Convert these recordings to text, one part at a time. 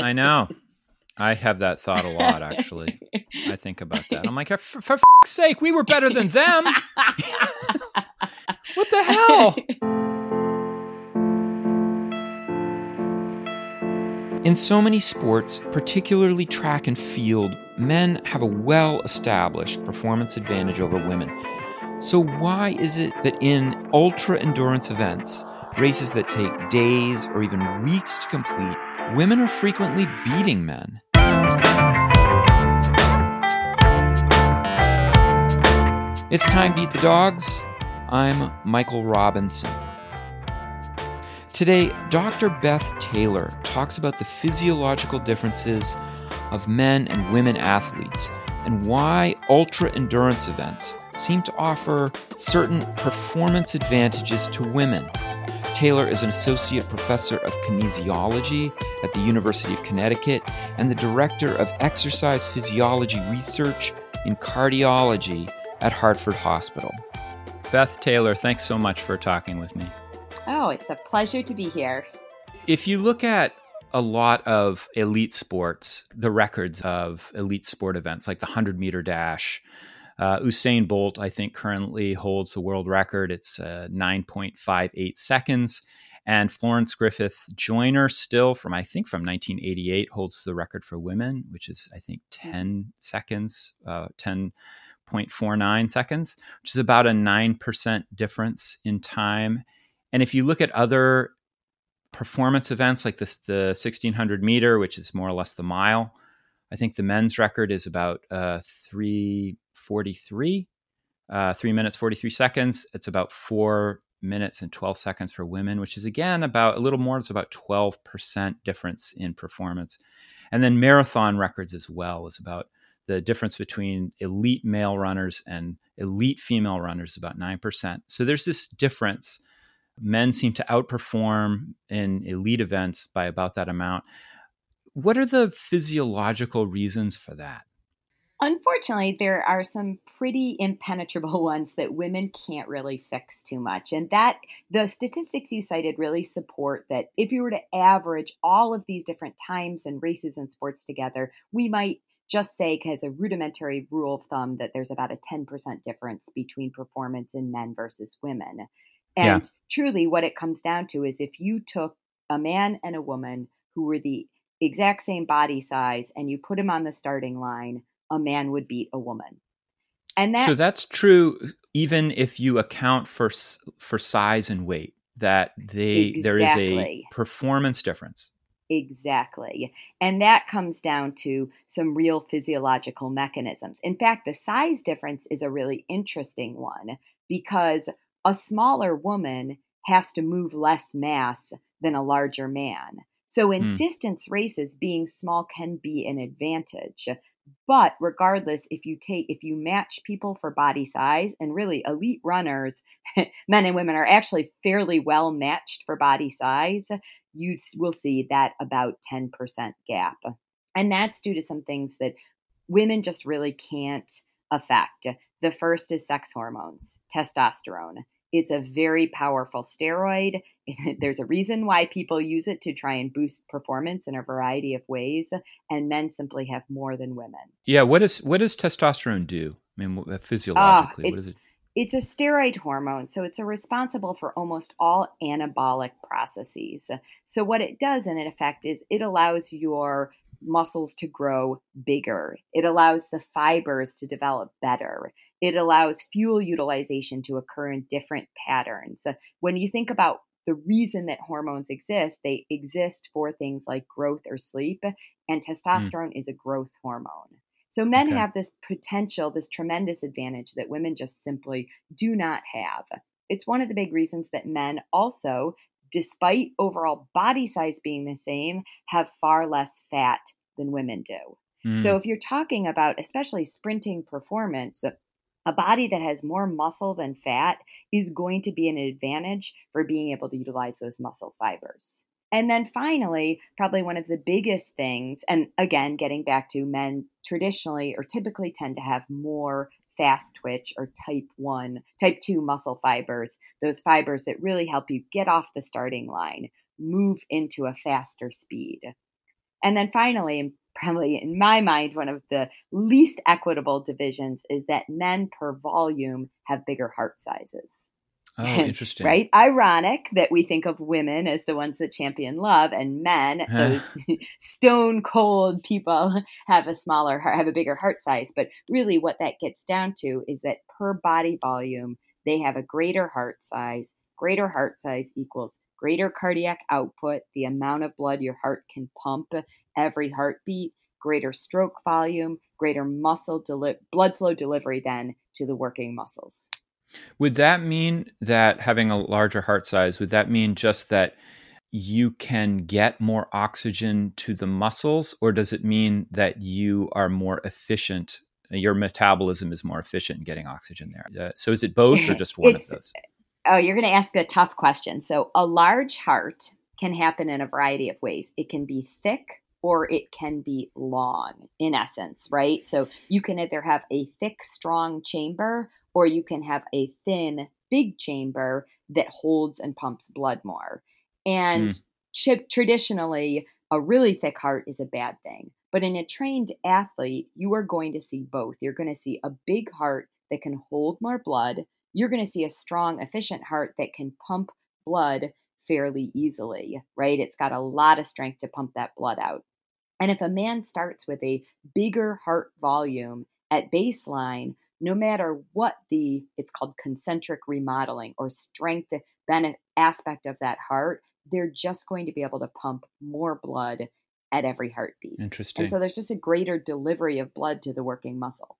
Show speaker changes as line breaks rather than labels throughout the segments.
I know. I have that thought a lot, actually. I think about that. I'm like, oh, for, for sake, we were better than them. what the hell? In so many sports, particularly track and field, men have a well established performance advantage over women. So, why is it that in ultra endurance events, races that take days or even weeks to complete, women are frequently beating men? It's time to eat the dogs. I'm Michael Robinson. Today, Dr. Beth Taylor talks about the physiological differences of men and women athletes and why ultra endurance events seem to offer certain performance advantages to women. Taylor is an associate professor of kinesiology at the University of Connecticut and the director of exercise physiology research in cardiology at Hartford Hospital. Beth Taylor, thanks so much for talking with me.
Oh, it's a pleasure to be here.
If you look at a lot of elite sports, the records of elite sport events like the 100 meter dash, uh, Usain Bolt, I think, currently holds the world record. It's uh, 9.58 seconds. And Florence Griffith Joyner, still from, I think, from 1988, holds the record for women, which is, I think, 10 seconds, uh, 10.49 seconds, which is about a 9% difference in time. And if you look at other performance events like this, the 1600 meter, which is more or less the mile, I think the men's record is about uh, 343, uh, three minutes, 43 seconds. It's about four minutes and 12 seconds for women, which is again about a little more. It's about 12% difference in performance. And then marathon records as well is about the difference between elite male runners and elite female runners is about 9%. So there's this difference Men seem to outperform in elite events by about that amount. What are the physiological reasons for that?
Unfortunately, there are some pretty impenetrable ones that women can't really fix too much. And that the statistics you cited really support that if you were to average all of these different times and races and sports together, we might just say, as a rudimentary rule of thumb, that there's about a 10% difference between performance in men versus women. And yeah. truly, what it comes down to is if you took a man and a woman who were the exact same body size and you put him on the starting line, a man would beat a woman.
And that, so that's true even if you account for for size and weight that they exactly. there is a performance difference.
Exactly. And that comes down to some real physiological mechanisms. In fact, the size difference is a really interesting one because a smaller woman has to move less mass than a larger man. So in mm. distance races, being small can be an advantage. But regardless, if you take if you match people for body size and really elite runners, men and women are actually fairly well matched for body size, you will see that about 10% gap. And that's due to some things that women just really can't affect. The first is sex hormones, testosterone. It's a very powerful steroid. There's a reason why people use it to try and boost performance in a variety of ways, and men simply have more than women.
Yeah, what is what does testosterone do? I mean, uh, physiologically, uh, what is it?
It's a steroid hormone, so it's responsible for almost all anabolic processes. So what it does in effect is it allows your muscles to grow bigger. It allows the fibers to develop better. It allows fuel utilization to occur in different patterns. When you think about the reason that hormones exist, they exist for things like growth or sleep, and mm. testosterone mm. is a growth hormone. So men okay. have this potential, this tremendous advantage that women just simply do not have. It's one of the big reasons that men also, despite overall body size being the same, have far less fat than women do. Mm. So if you're talking about especially sprinting performance, a body that has more muscle than fat is going to be an advantage for being able to utilize those muscle fibers. And then finally, probably one of the biggest things, and again, getting back to men traditionally or typically tend to have more fast twitch or type 1, type 2 muscle fibers, those fibers that really help you get off the starting line, move into a faster speed. And then finally, probably in my mind, one of the least equitable divisions is that men per volume have bigger heart sizes.
Oh, interesting.
right? Ironic that we think of women as the ones that champion love and men, those stone cold people, have a smaller heart, have a bigger heart size. But really, what that gets down to is that per body volume, they have a greater heart size. Greater heart size equals greater cardiac output, the amount of blood your heart can pump every heartbeat, greater stroke volume, greater muscle deli- blood flow delivery then to the working muscles.
Would that mean that having a larger heart size, would that mean just that you can get more oxygen to the muscles, or does it mean that you are more efficient? Your metabolism is more efficient in getting oxygen there. Uh, so is it both or just one of those?
Oh, you're going to ask a tough question. So a large heart can happen in a variety of ways. It can be thick or it can be long in essence, right? So you can either have a thick, strong chamber or you can have a thin, big chamber that holds and pumps blood more. And mm. traditionally, a really thick heart is a bad thing. But in a trained athlete, you are going to see both. You're going to see a big heart that can hold more blood. You're going to see a strong, efficient heart that can pump blood fairly easily, right? It's got a lot of strength to pump that blood out. And if a man starts with a bigger heart volume at baseline, no matter what the it's called concentric remodeling or strength benefit aspect of that heart they're just going to be able to pump more blood at every heartbeat
interesting
and so there's just a greater delivery of blood to the working muscle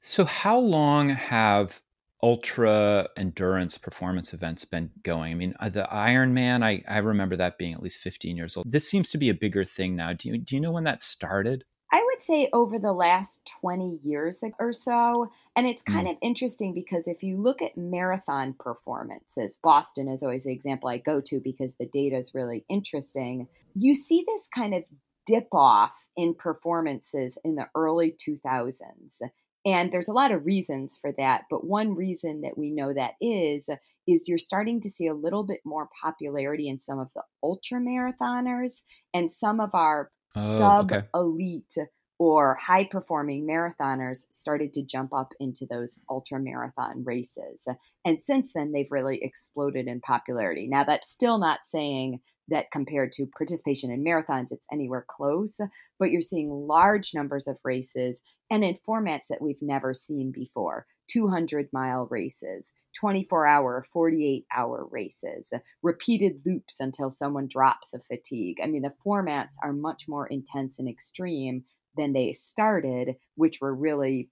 so how long have ultra endurance performance events been going? I mean, uh, the Ironman, I, I remember that being at least 15 years old. This seems to be a bigger thing now. Do you, do you know when that started?
I would say over the last 20 years or so. And it's kind mm. of interesting because if you look at marathon performances, Boston is always the example I go to because the data is really interesting. You see this kind of dip off in performances in the early 2000s. And there's a lot of reasons for that, but one reason that we know that is is you're starting to see a little bit more popularity in some of the ultra marathoners and some of our oh, sub elite okay. or high performing marathoners started to jump up into those ultra marathon races. And since then, they've really exploded in popularity. Now, that's still not saying that compared to participation in marathons, it's anywhere close, but you're seeing large numbers of races and in formats that we've never seen before 200 mile races, 24 hour, 48 hour races, repeated loops until someone drops of fatigue. I mean, the formats are much more intense and extreme than they started, which were really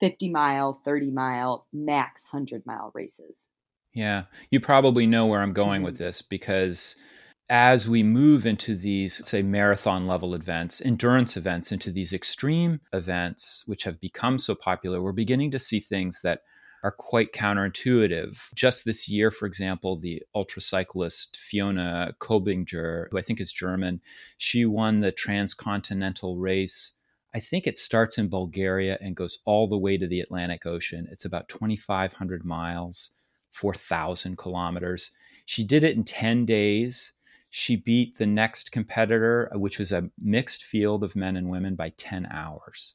50 mile, 30 mile, max 100 mile races.
Yeah, you probably know where I'm going mm-hmm. with this because as we move into these, say, marathon level events, endurance events, into these extreme events, which have become so popular, we're beginning to see things that are quite counterintuitive. Just this year, for example, the ultra cyclist Fiona Kolbinger, who I think is German, she won the transcontinental race. I think it starts in Bulgaria and goes all the way to the Atlantic Ocean. It's about 2,500 miles, 4,000 kilometers. She did it in 10 days she beat the next competitor, uh, which was a mixed field of men and women, by 10 hours.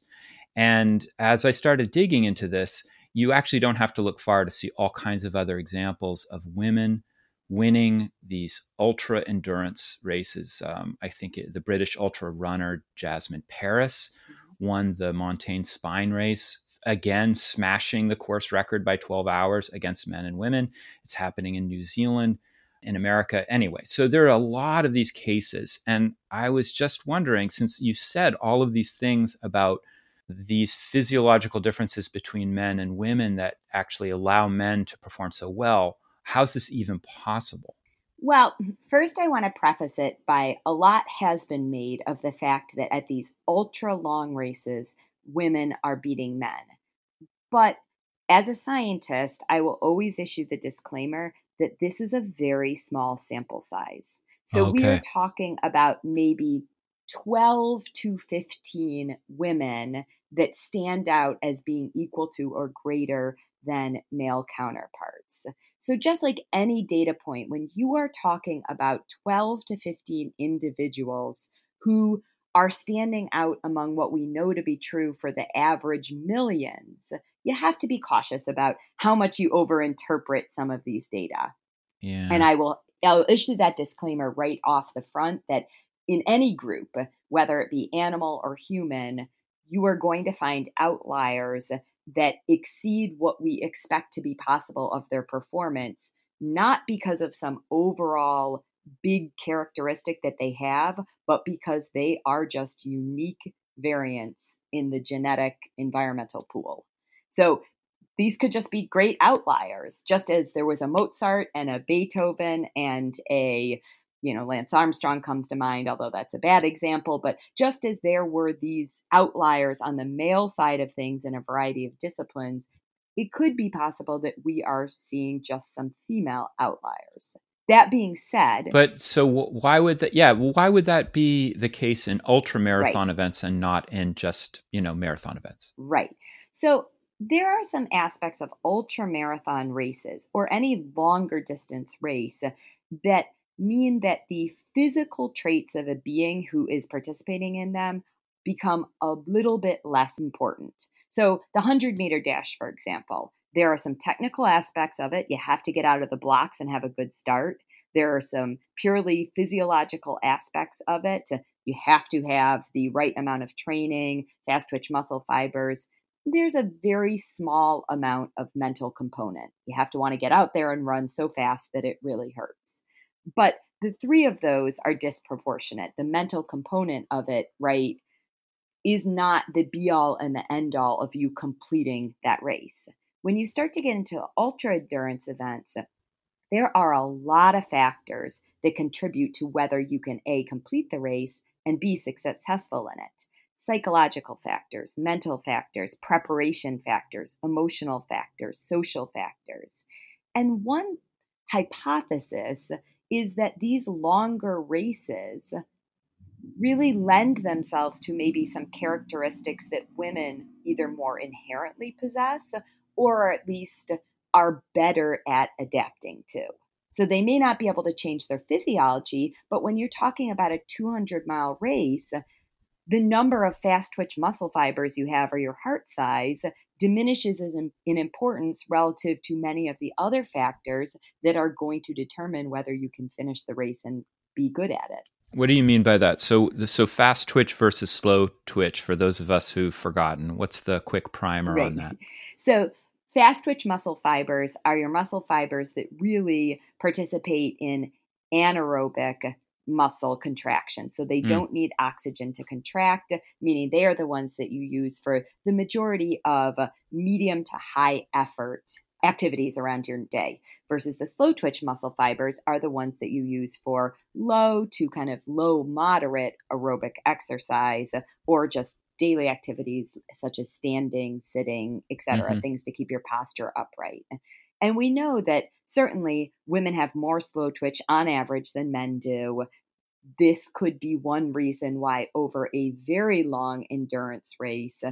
And as I started digging into this, you actually don't have to look far to see all kinds of other examples of women winning these ultra endurance races. Um, I think the British ultra runner Jasmin Paris mm-hmm. won the Montane Spine race, again, smashing the course record by 12 hours against men and women. It's happening in New Zealand in America anyway. So there are a lot of these cases. And I was just wondering, since you said all of these things about these physiological differences between men and women that actually allow men to perform so well, how's this even possible?
Well, first, I want to preface it by a lot has been made of the fact that at these ultra long races, women are beating men. But as a scientist, I will always issue the disclaimer that this is a very small sample size. So okay. we are talking about maybe 12 to 15 women that stand out as being equal to or greater than male counterparts. So, just like any data point, when you are talking about 12 to 15 individuals who are standing out among what we know to be true for the average millions, you have to be cautious about how much you overinterpret some of these data.
Yeah.
And I will I'll issue that disclaimer right off the front that in any group, whether it be animal or human, you are going to find outliers that exceed what we expect to be possible of their performance, not because of some overall big characteristic that they have, but because they are just unique variants in the genetic environmental pool. So these could just be great outliers, just as there was a Mozart and a Beethoven and a you know, Lance Armstrong comes to mind, although that's a bad example. But just as there were these outliers on the male side of things in a variety of disciplines, it could be possible that we are seeing just some female outliers. That being said,
but so why would that? Yeah, why would that be the case in ultra marathon right. events and not in just you know marathon events?
Right. So there are some aspects of ultra marathon races or any longer distance race that mean that the physical traits of a being who is participating in them become a little bit less important. So, the 100 meter dash, for example, there are some technical aspects of it. You have to get out of the blocks and have a good start. There are some purely physiological aspects of it. You have to have the right amount of training, fast twitch muscle fibers. There's a very small amount of mental component. You have to want to get out there and run so fast that it really hurts. But the three of those are disproportionate. The mental component of it, right, is not the be all and the end all of you completing that race. When you start to get into ultra endurance events, there are a lot of factors that contribute to whether you can A, complete the race and be successful in it. Psychological factors, mental factors, preparation factors, emotional factors, social factors. And one hypothesis is that these longer races really lend themselves to maybe some characteristics that women either more inherently possess or at least are better at adapting to. So they may not be able to change their physiology, but when you're talking about a 200 mile race, the number of fast twitch muscle fibers you have or your heart size diminishes in, in importance relative to many of the other factors that are going to determine whether you can finish the race and be good at it.
What do you mean by that? So, so fast twitch versus slow twitch. For those of us who've forgotten, what's the quick primer right. on that?
So, fast twitch muscle fibers are your muscle fibers that really participate in anaerobic muscle contraction. So they mm. don't need oxygen to contract, meaning they are the ones that you use for the majority of medium to high effort activities around your day versus the slow twitch muscle fibers are the ones that you use for low to kind of low moderate aerobic exercise or just daily activities such as standing sitting etc mm-hmm. things to keep your posture upright and we know that certainly women have more slow twitch on average than men do. This could be one reason why, over a very long endurance race,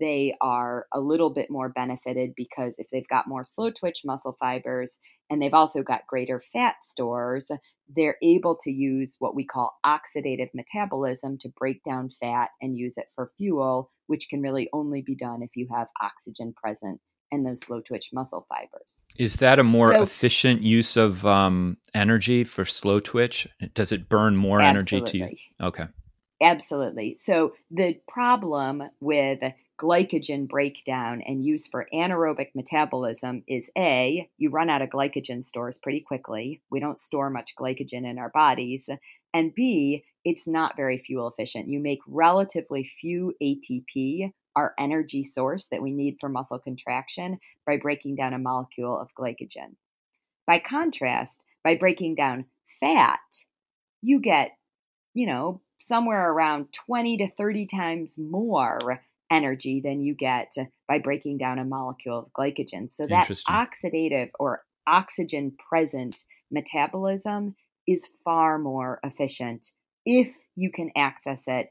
they are a little bit more benefited because if they've got more slow twitch muscle fibers and they've also got greater fat stores, they're able to use what we call oxidative metabolism to break down fat and use it for fuel, which can really only be done if you have oxygen present and those slow twitch muscle fibers.
Is that a more so, efficient use of um, energy for slow twitch? Does it burn more absolutely. energy to you? Okay.
Absolutely. So the problem with glycogen breakdown and use for anaerobic metabolism is A, you run out of glycogen stores pretty quickly. We don't store much glycogen in our bodies. And B, it's not very fuel efficient. You make relatively few ATP our energy source that we need for muscle contraction by breaking down a molecule of glycogen. By contrast, by breaking down fat, you get, you know, somewhere around 20 to 30 times more energy than you get by breaking down a molecule of glycogen. So that oxidative or oxygen present metabolism is far more efficient if you can access it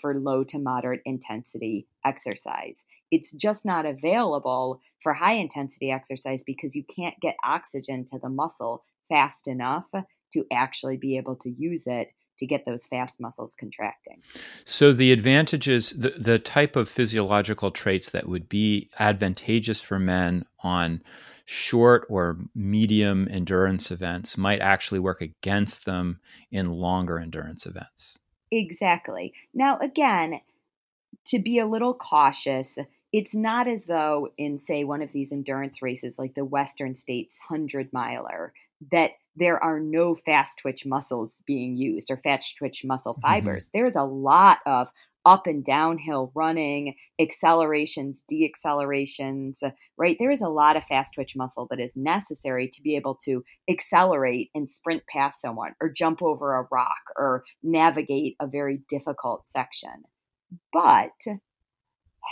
for low to moderate intensity exercise. It's just not available for high intensity exercise because you can't get oxygen to the muscle fast enough to actually be able to use it to get those fast muscles contracting.
So the advantages, the, the type of physiological traits that would be advantageous for men on short or medium endurance events might actually work against them in longer endurance events.
Exactly. Now, again, to be a little cautious, it's not as though in, say, one of these endurance races like the Western States 100 miler, that there are no fast twitch muscles being used or fast twitch muscle mm-hmm. fibers. Mm-hmm. There's a lot of up and downhill running, accelerations, deaccelerations, right? There is a lot of fast twitch muscle that is necessary to be able to accelerate and sprint past someone or jump over a rock or navigate a very difficult section. But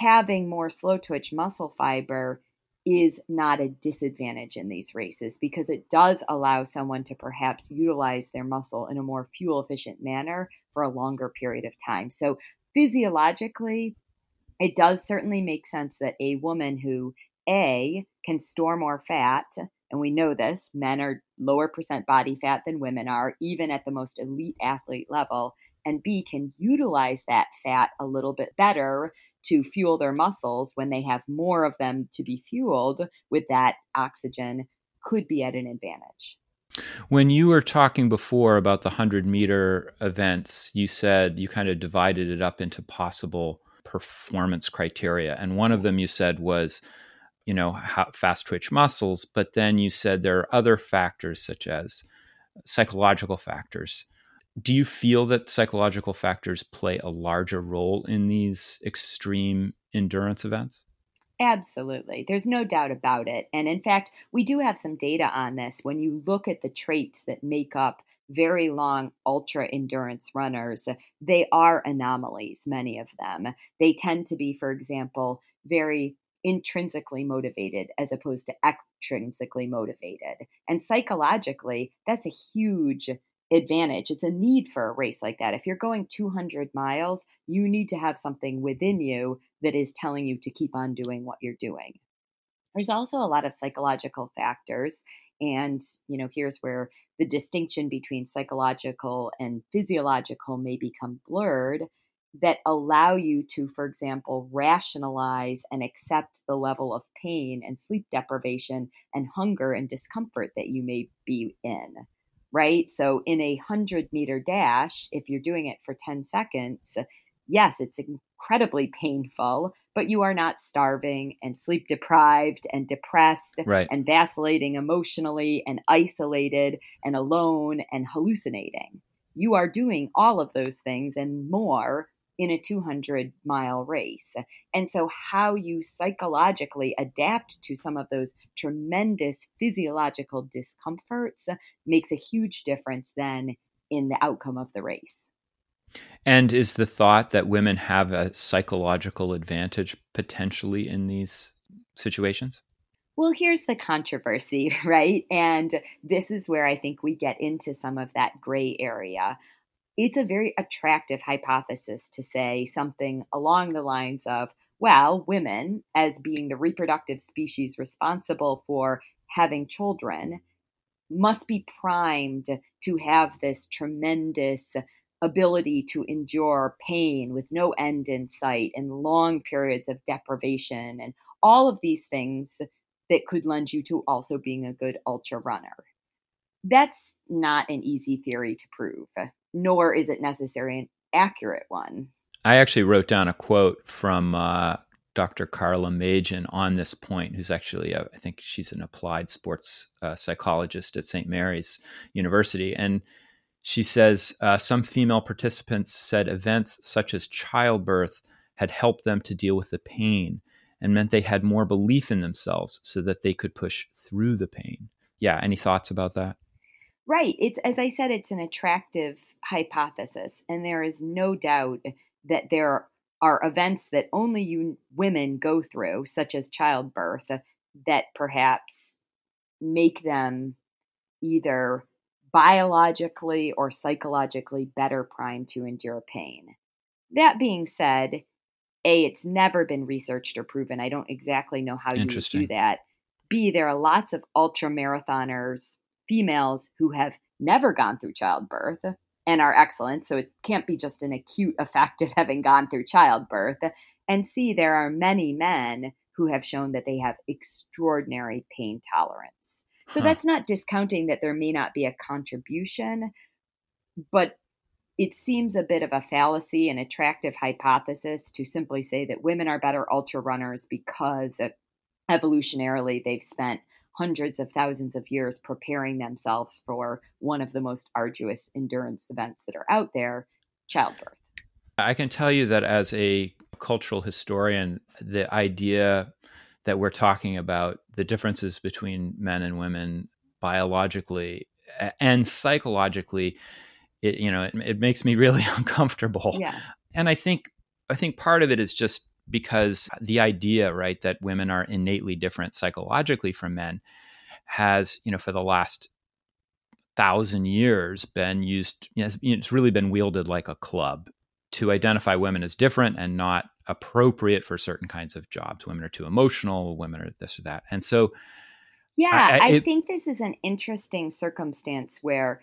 having more slow twitch muscle fiber is not a disadvantage in these races because it does allow someone to perhaps utilize their muscle in a more fuel efficient manner for a longer period of time. So, physiologically, it does certainly make sense that a woman who A can store more fat, and we know this, men are lower percent body fat than women are, even at the most elite athlete level, and B can utilize that fat a little bit better to fuel their muscles when they have more of them to be fueled with that oxygen could be at an advantage.
When you were talking before about the 100 meter events, you said you kind of divided it up into possible performance criteria. And one of them you said was, you know, fast twitch muscles. But then you said there are other factors such as psychological factors do you feel that psychological factors play a larger role in these extreme endurance events?
Absolutely. There's no doubt about it. And in fact, we do have some data on this. When you look at the traits that make up very long ultra endurance runners, they are anomalies, many of them. They tend to be, for example, very intrinsically motivated as opposed to extrinsically motivated. And psychologically, that's a huge advantage. It's a need for a race like that. If you're going 200 miles, you need to have something within you that is telling you to keep on doing what you're doing. There's also a lot of psychological factors. And, you know, here's where the distinction between psychological and physiological may become blurred that allow you to, for example, rationalize and accept the level of pain and sleep deprivation and hunger and discomfort that you may be in right? So in a 100 meter dash, if you're doing it for 10 seconds, yes, it's incredibly painful, but you are not starving and sleep deprived and depressed
right.
and vacillating emotionally and isolated and alone and hallucinating. You are doing all of those things and more in a 200 mile race. And so, how you psychologically adapt to some of those tremendous physiological discomforts uh, makes a huge difference then in the outcome of the race.
And is the thought that women have a psychological advantage potentially in these situations?
Well, here's the controversy, right? And this is where I think we get into some of that gray area it's a very attractive hypothesis to say something along the lines of, well, women, as being the reproductive species responsible for having children, must be primed to have this tremendous ability to endure pain with no end in sight and long periods of deprivation and all of these things that could lend you to also being a good ultra runner. That's not an easy theory to prove nor is it necessarily an accurate one.
I actually wrote down a quote from uh, Dr. Carla Meijen on this point, who's actually, a, I think she's an applied sports uh, psychologist at St. Mary's University. And she says uh, some female participants said events such as childbirth had helped them to deal with the pain and meant they had more belief in themselves so that they could push through the pain. Yeah, any thoughts about that?
Right. It's as I said, it's an attractive hypothesis, and there is no doubt that there are events that only you women go through, such as childbirth, that perhaps make them either biologically or psychologically better primed to endure pain. That being said, A, it's never been researched or proven. I don't exactly know how you do that. B, there are lots of ultra marathoners females who have never gone through childbirth, and are excellent. So it can't be just an acute effect of having gone through childbirth. And C, there are many men who have shown that they have extraordinary pain tolerance. So huh. that's not discounting that there may not be a contribution, but it seems a bit of a fallacy, an attractive hypothesis to simply say that women are better ultra runners because evolutionarily they've spent hundreds of thousands of years preparing themselves for one of the most arduous endurance events that are out there childbirth.
I can tell you that as a cultural historian, the idea that we're talking about the differences between men and women biologically and psychologically it you know it, it makes me really uncomfortable
yeah.
and i think i think part of it is just because the idea right that women are innately different psychologically from men has you know for the last thousand years been used you know, it's really been wielded like a club to identify women as different and not appropriate for certain kinds of jobs. Women are too emotional women are this or that. And so
yeah i, I, I think this is an interesting circumstance where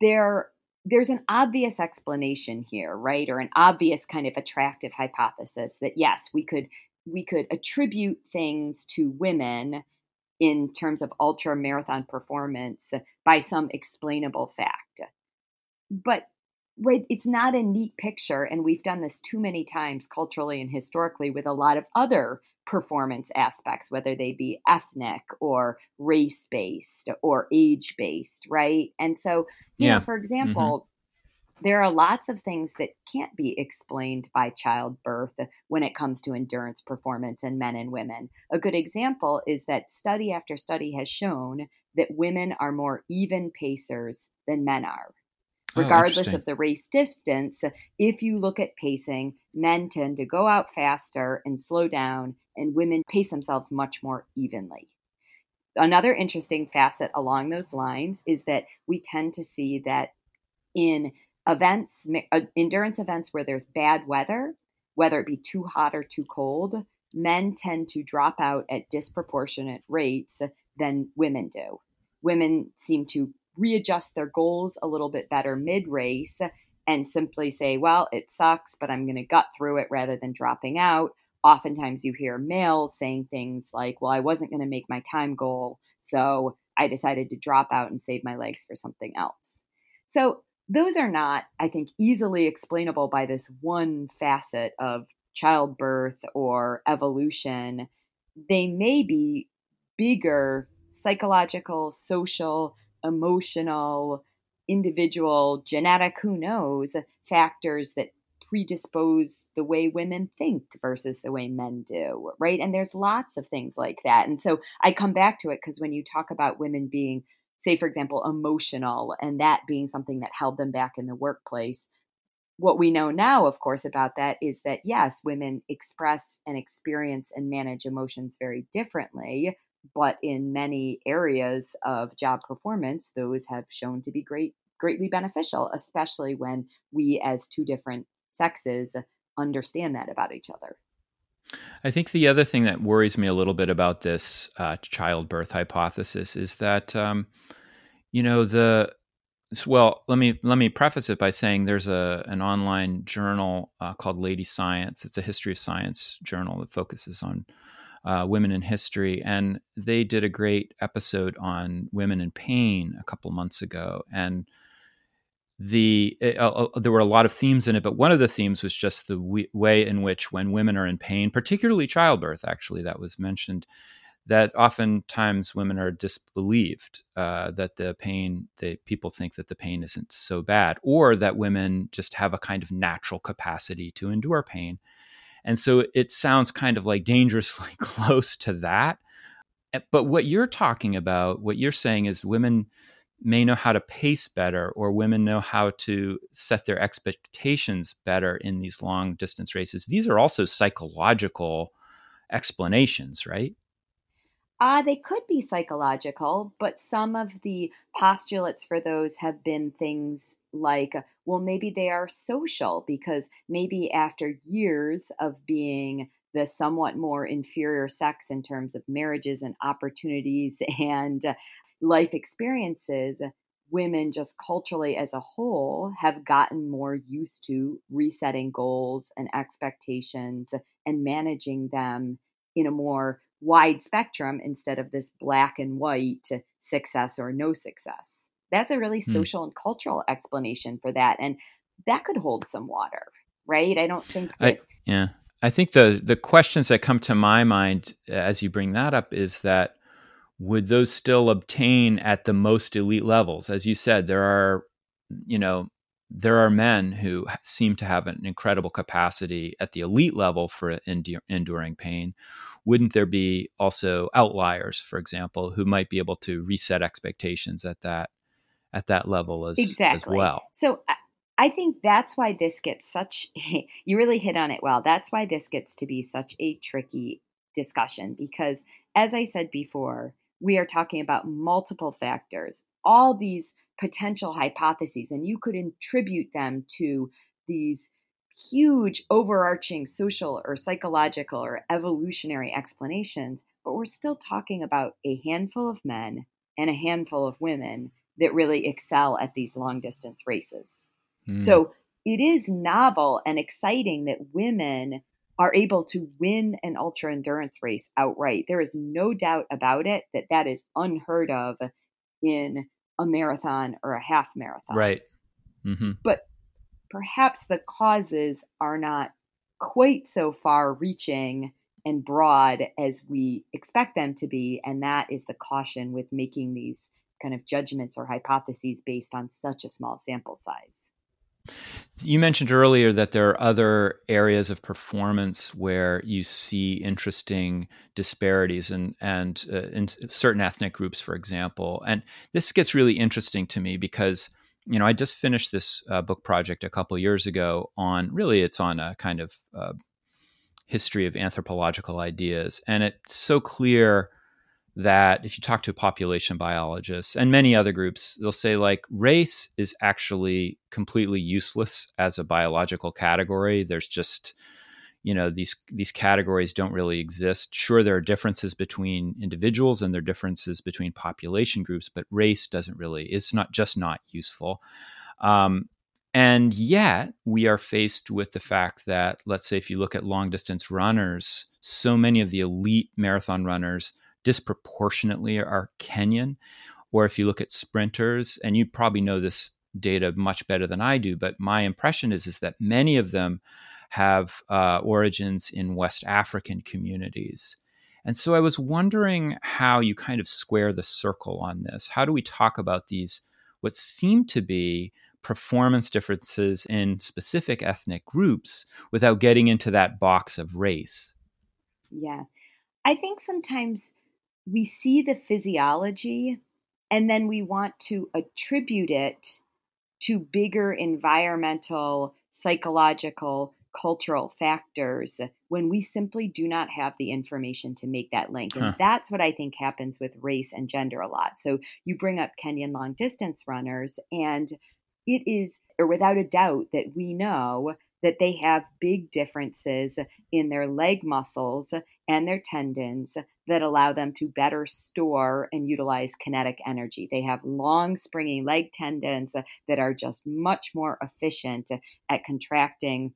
there there's an obvious explanation here, right? Or an obvious kind of attractive hypothesis that yes, we could we could attribute things to women in terms of ultra marathon performance by some explainable fact. But right, it's not a neat picture, and we've done this too many times culturally and historically with a lot of other performance aspects, whether they be ethnic or race based or age based, right? And so, you yeah. know, for mm-hmm. example, mm-hmm. there are lots of things that can't be explained by childbirth when it comes to endurance performance in men and women. A good example is that study after study has shown that women are more even pacers than men are. Oh, regardless oh, of the race distance. If you look at pacing, men tend to go out faster and slow down, and women pace themselves much more evenly. Another interesting facet along those lines is that we tend to see that in events, uh, endurance events where there's bad weather, whether it be too hot or too cold, men tend to drop out at disproportionate rates than women do. Women seem to readjust their goals a little bit better mid race and simply say, well, it sucks, but I'm going to gut through it rather than dropping out. Oftentimes you hear males saying things like, well, I wasn't going to make my time goal, so I decided to drop out and save my legs for something else. So those are not, I think, easily explainable by this one facet of childbirth or evolution. They may be bigger psychological, social, emotional, individual, genetic, who knows, factors that predispose the way women think versus the way men do, right? And there's lots of things like that. And so I come back to it because when you talk about women being, say, for example, emotional and that being something that held them back in the workplace, what we know now, of course, about that is that yes, women express and experience and manage emotions very differently but in many areas of job performance, those have shown to be great, greatly beneficial, especially when we, as two different sexes, understand that about each other.
I think the other thing that worries me a little bit about this uh, childbirth hypothesis is that, um, you know, the well, let me let me preface it by saying there's a an online journal uh, called Lady Science. It's a history of science journal that focuses on uh, Women in History, and they did a great episode on women in pain a couple months ago, and the uh, uh, there were a lot of themes in it, but one of the themes was just the w- way in which when women are in pain, particularly childbirth, actually that was mentioned, that oftentimes women are disbelieved uh, that the pain they people think that the pain isn't so bad, or that women just have a kind of natural capacity to endure pain. And so it sounds kind of like dangerously close to that. Eh, but what you're talking about, what you're saying is women may know how to pace better, or women know how to set their expectations better in these long distance races. These are also psychological explanations, right?
Uh, they could be psychological, but some of the postulates for those have been things like, well, maybe they are social because maybe after years of being the somewhat more inferior sex in terms of marriages and opportunities and uh, life experiences, women just culturally as a whole have gotten more used to resetting goals and expectations and managing them in a more wide spectrum instead of this black and white success or no success. That's a really hmm. social and cultural explanation for that. And that could hold some water, right? I don't think that,
I, yeah. I think the the questions that come to my mind as you bring that up is that would those still obtain at the most elite levels? As you said, there are, you know, there are men who seem to have an incredible capacity at the elite level for enduring pain. Wouldn't there be also outliers, for example, who might be able to reset expectations at that at that level as
exactly.
as well?
So I think that's why this gets such. you really hit on it well. That's why this gets to be such a tricky discussion because, as I said before, we are talking about multiple factors, all these potential hypotheses, and you could attribute them to these huge overarching social or psychological or evolutionary explanations, but we're still talking about a handful of men and a handful of women that really excel at these long distance races. Mm. So it is novel and exciting that women are able to win an ultra endurance race outright. There is no doubt about it that that is unheard of in a marathon or a half marathon.
Right. Mm-hmm.
But perhaps the causes are not quite so far reaching and broad as we expect them to be. And that is the caution with making these kind of judgments or hypotheses based on such a small sample size.
You mentioned earlier that there are other areas of performance where you see interesting disparities, and and uh, in certain ethnic groups, for example. And this gets really interesting to me because you know I just finished this uh, book project a couple years ago on really it's on a kind of uh, history of anthropological ideas, and it's so clear that if you talk to population biologists and many other groups, they'll say like race is actually completely useless as a biological category. There's just you know these these categories don't really exist. Sure, there are differences between individuals and there are differences between population groups, but race doesn't really. It's not just not useful. Um, and yet, we are faced with the fact that, let's say, if you look at long distance runners, so many of the elite marathon runners disproportionately are Kenyan. Or if you look at sprinters, and you probably know this data much better than I do, but my impression is, is that many of them have uh, origins in West African communities. And so I was wondering how you kind of square the circle on this. How do we talk about these, what seem to be performance differences in specific ethnic groups without getting into that box of race?
Yeah. I think sometimes we see the physiology and then we want to attribute it to bigger environmental, psychological, cultural factors when we simply do not have the information to make that link. And huh. that's what I think happens with race and gender a lot. So you bring up Kenyan long distance runners, and it is, or without a doubt, that we know that they have big differences in their leg muscles and their tendons that allow them to better store and utilize kinetic energy. They have long, springy leg tendons that are just much more efficient at contracting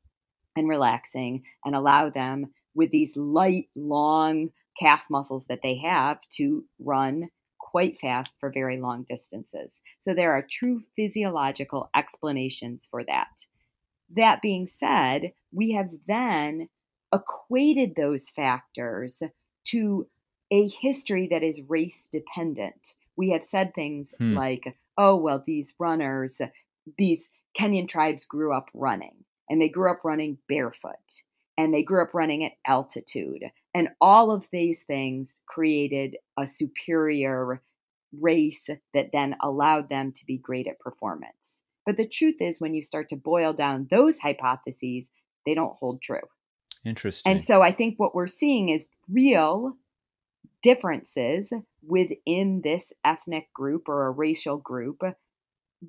and relaxing and allow them with these light, long calf muscles that they have to run quite fast for very long distances. So there are true physiological explanations for that. That being said, we have then equated those factors to a history that is race dependent. We have said things hmm. like, oh, well, these runners, these Kenyan tribes grew up running and they grew up running barefoot and they grew up running at altitude. And all of these things created a superior race that then allowed them to be great at performance. But the truth is, when you start to boil down those hypotheses, they don't hold true.
Interesting.
And so I think what we're seeing is real differences within this ethnic group or a racial group,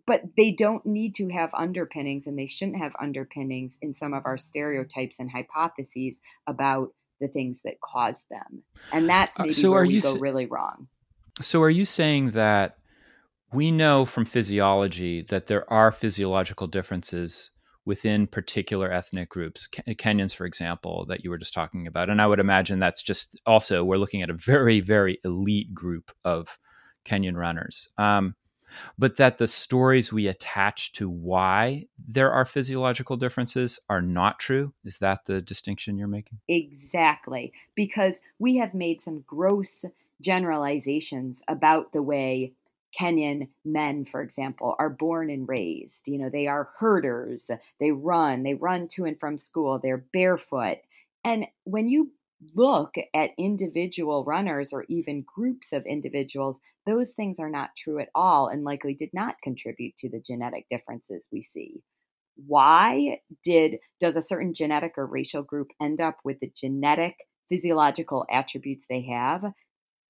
but they don't need to have underpinnings and they shouldn't have underpinnings in some of our stereotypes and hypotheses about the things that cause them. And that's uh, maybe uh, so where we go really wrong.
So are you saying that We know from physiology that there are physiological differences within particular ethnic groups, Kenyans, for example, that you were just talking about. And I would imagine that's just also, we're looking at a very, very elite group of Kenyan runners. Um, but that the stories we attach to why there are physiological differences are not true. Is that the distinction you're making?
Exactly. Because we have made some gross generalizations about the way Kenyan men, for example, are born and raised. You know, they are herders, they run, they run to and from school, they're barefoot. And when you look at individual runners or even groups of individuals, those things are not true at all and likely did not contribute to the genetic differences we see. Why did does a certain genetic or racial group end up with the genetic physiological attributes they have?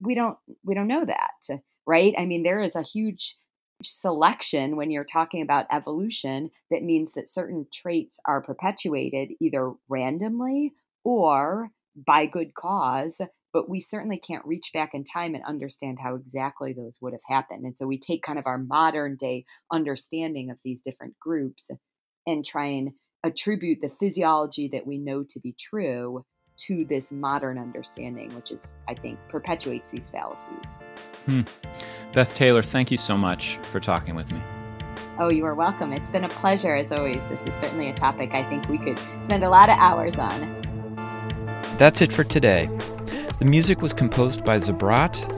We don't we don't know that, right? I mean there is a huge selection when you're talking about evolution that means that certain traits are perpetuated either randomly or by good cause, but we certainly can't reach back in time and understand how exactly those would have happened. And so we take kind of our modern day understanding of these different groups and try and attribute the physiology that we know to be true to this modern understanding, which is, I think, perpetuates these fallacies.
Hmm. Beth Taylor, thank you so much for talking with me.
Oh, you are welcome. It's been a pleasure as always. This is certainly a topic I think we could spend a lot of hours on.
That's it for today. The music was composed by Zabrat.